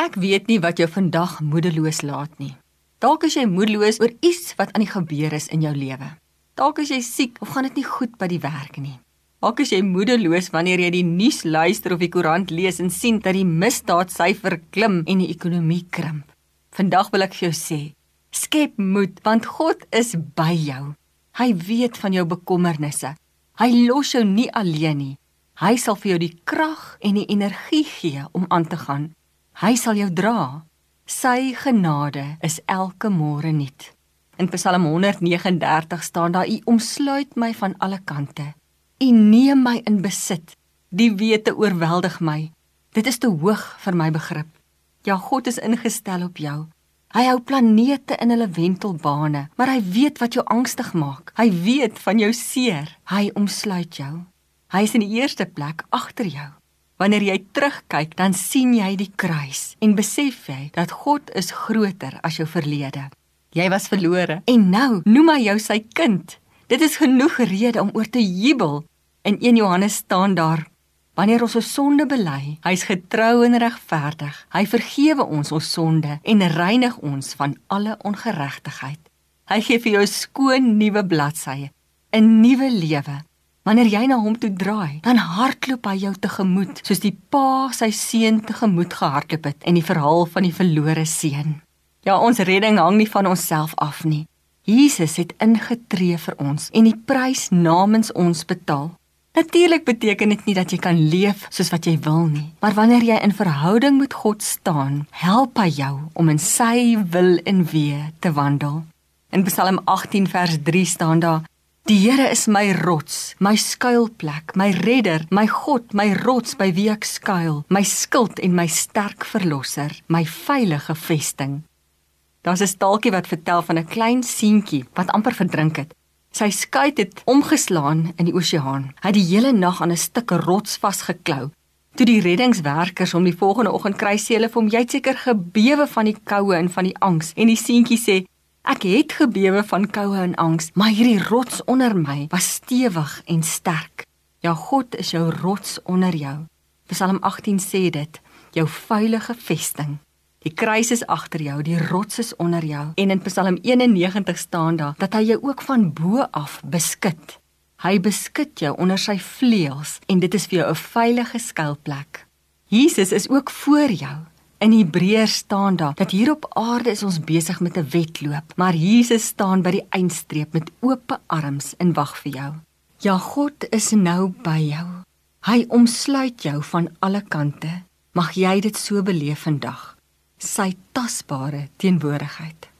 Ek weet nie wat jou vandag moedeloos laat nie. Dalk is jy moedeloos oor iets wat aan die gebeur is in jou lewe. Dalk is jy siek of gaan dit nie goed by die werk nie. Dalk is jy moedeloos wanneer jy die nuus luister of die koerant lees en sien dat die misdaadsyfer klim en die ekonomie krimp. Vandag wil ek vir jou sê, skep moed want God is by jou. Hy weet van jou bekommernisse. Hy los jou nie alleen nie. Hy sal vir jou die krag en die energie gee om aan te gaan. Hy sal jou dra. Sy genade is elke môre nuut. In Psalm 139 staan daar: U omsluit my van alle kante. U neem my in besit. Die wete oorweldig my. Dit is te hoog vir my begrip. Ja, God is ingestel op jou. Hy hou planete in hulle wentelbane, maar hy weet wat jou angstig maak. Hy weet van jou seer. Hy omsluit jou. Hy is in die eerste plek agter jou. Wanneer jy terugkyk, dan sien jy die kruis en besef jy dat God is groter as jou verlede. Jy was verlore en nou noem hy jou sy kind. Dit is genoeg rede om oor te jubel. In 1 Johannes staan daar: Wanneer ons ons sonde bely, hy's getrou en regverdig. Hy vergewe ons ons sonde en reinig ons van alle ongeregtigheid. Hy gee vir jou skoon nuwe bladsye, 'n nuwe lewe Wanneer jy na hom toe draai, dan hardloop hy jou tegemoet, soos die pa sy seun tegemoet gehardloop het in die verhaal van die verlore seun. Ja, ons redding hang nie van onsself af nie. Jesus het ingetree vir ons en die prys namens ons betaal. Natuurlik beteken dit nie dat jy kan leef soos wat jy wil nie, maar wanneer jy in verhouding met God staan, help hy jou om in sy wil en weë te wandel. In Psalm 18 vers 3 staan daar: Die Here is my rots, my skuilplek, my redder, my God, my rots by wie ek skuil, my skild en my sterk verlosser, my veilige vesting. Daar's 'n staaltjie wat vertel van 'n klein seentjie wat amper verdrink het. Sy skuit het omgeslaan in die oseaan. Hy het die hele nag aan 'n stuk rots vasgeklou. Toe die reddingswerkers hom die volgende oggend kry, sê hulle vir hom: "Jy het seker gebewe van die koue en van die angs." En die seentjie sê: Ek het gebewe van koue en angs, maar hierdie rots onder my was stewig en sterk. Ja, God is jou rots onder jou. Psalm 18 sê dit, jou veilige vesting. Die kruis is agter jou, die rots is onder jou. En in Psalm 91 staan daar dat hy jou ook van bo af beskud. Hy beskud jou onder sy vleuels en dit is vir jou 'n veilige skuilplek. Jesus is ook voor jou. In Hebreërs staan daar dat hier op aarde is ons besig met 'n wedloop, maar Jesus staan by die eindstreep met oop arms en wag vir jou. Ja, God is nou by jou. Hy omsluit jou van alle kante. Mag jy dit so beleef vandag. Sy tasbare teenwoordigheid.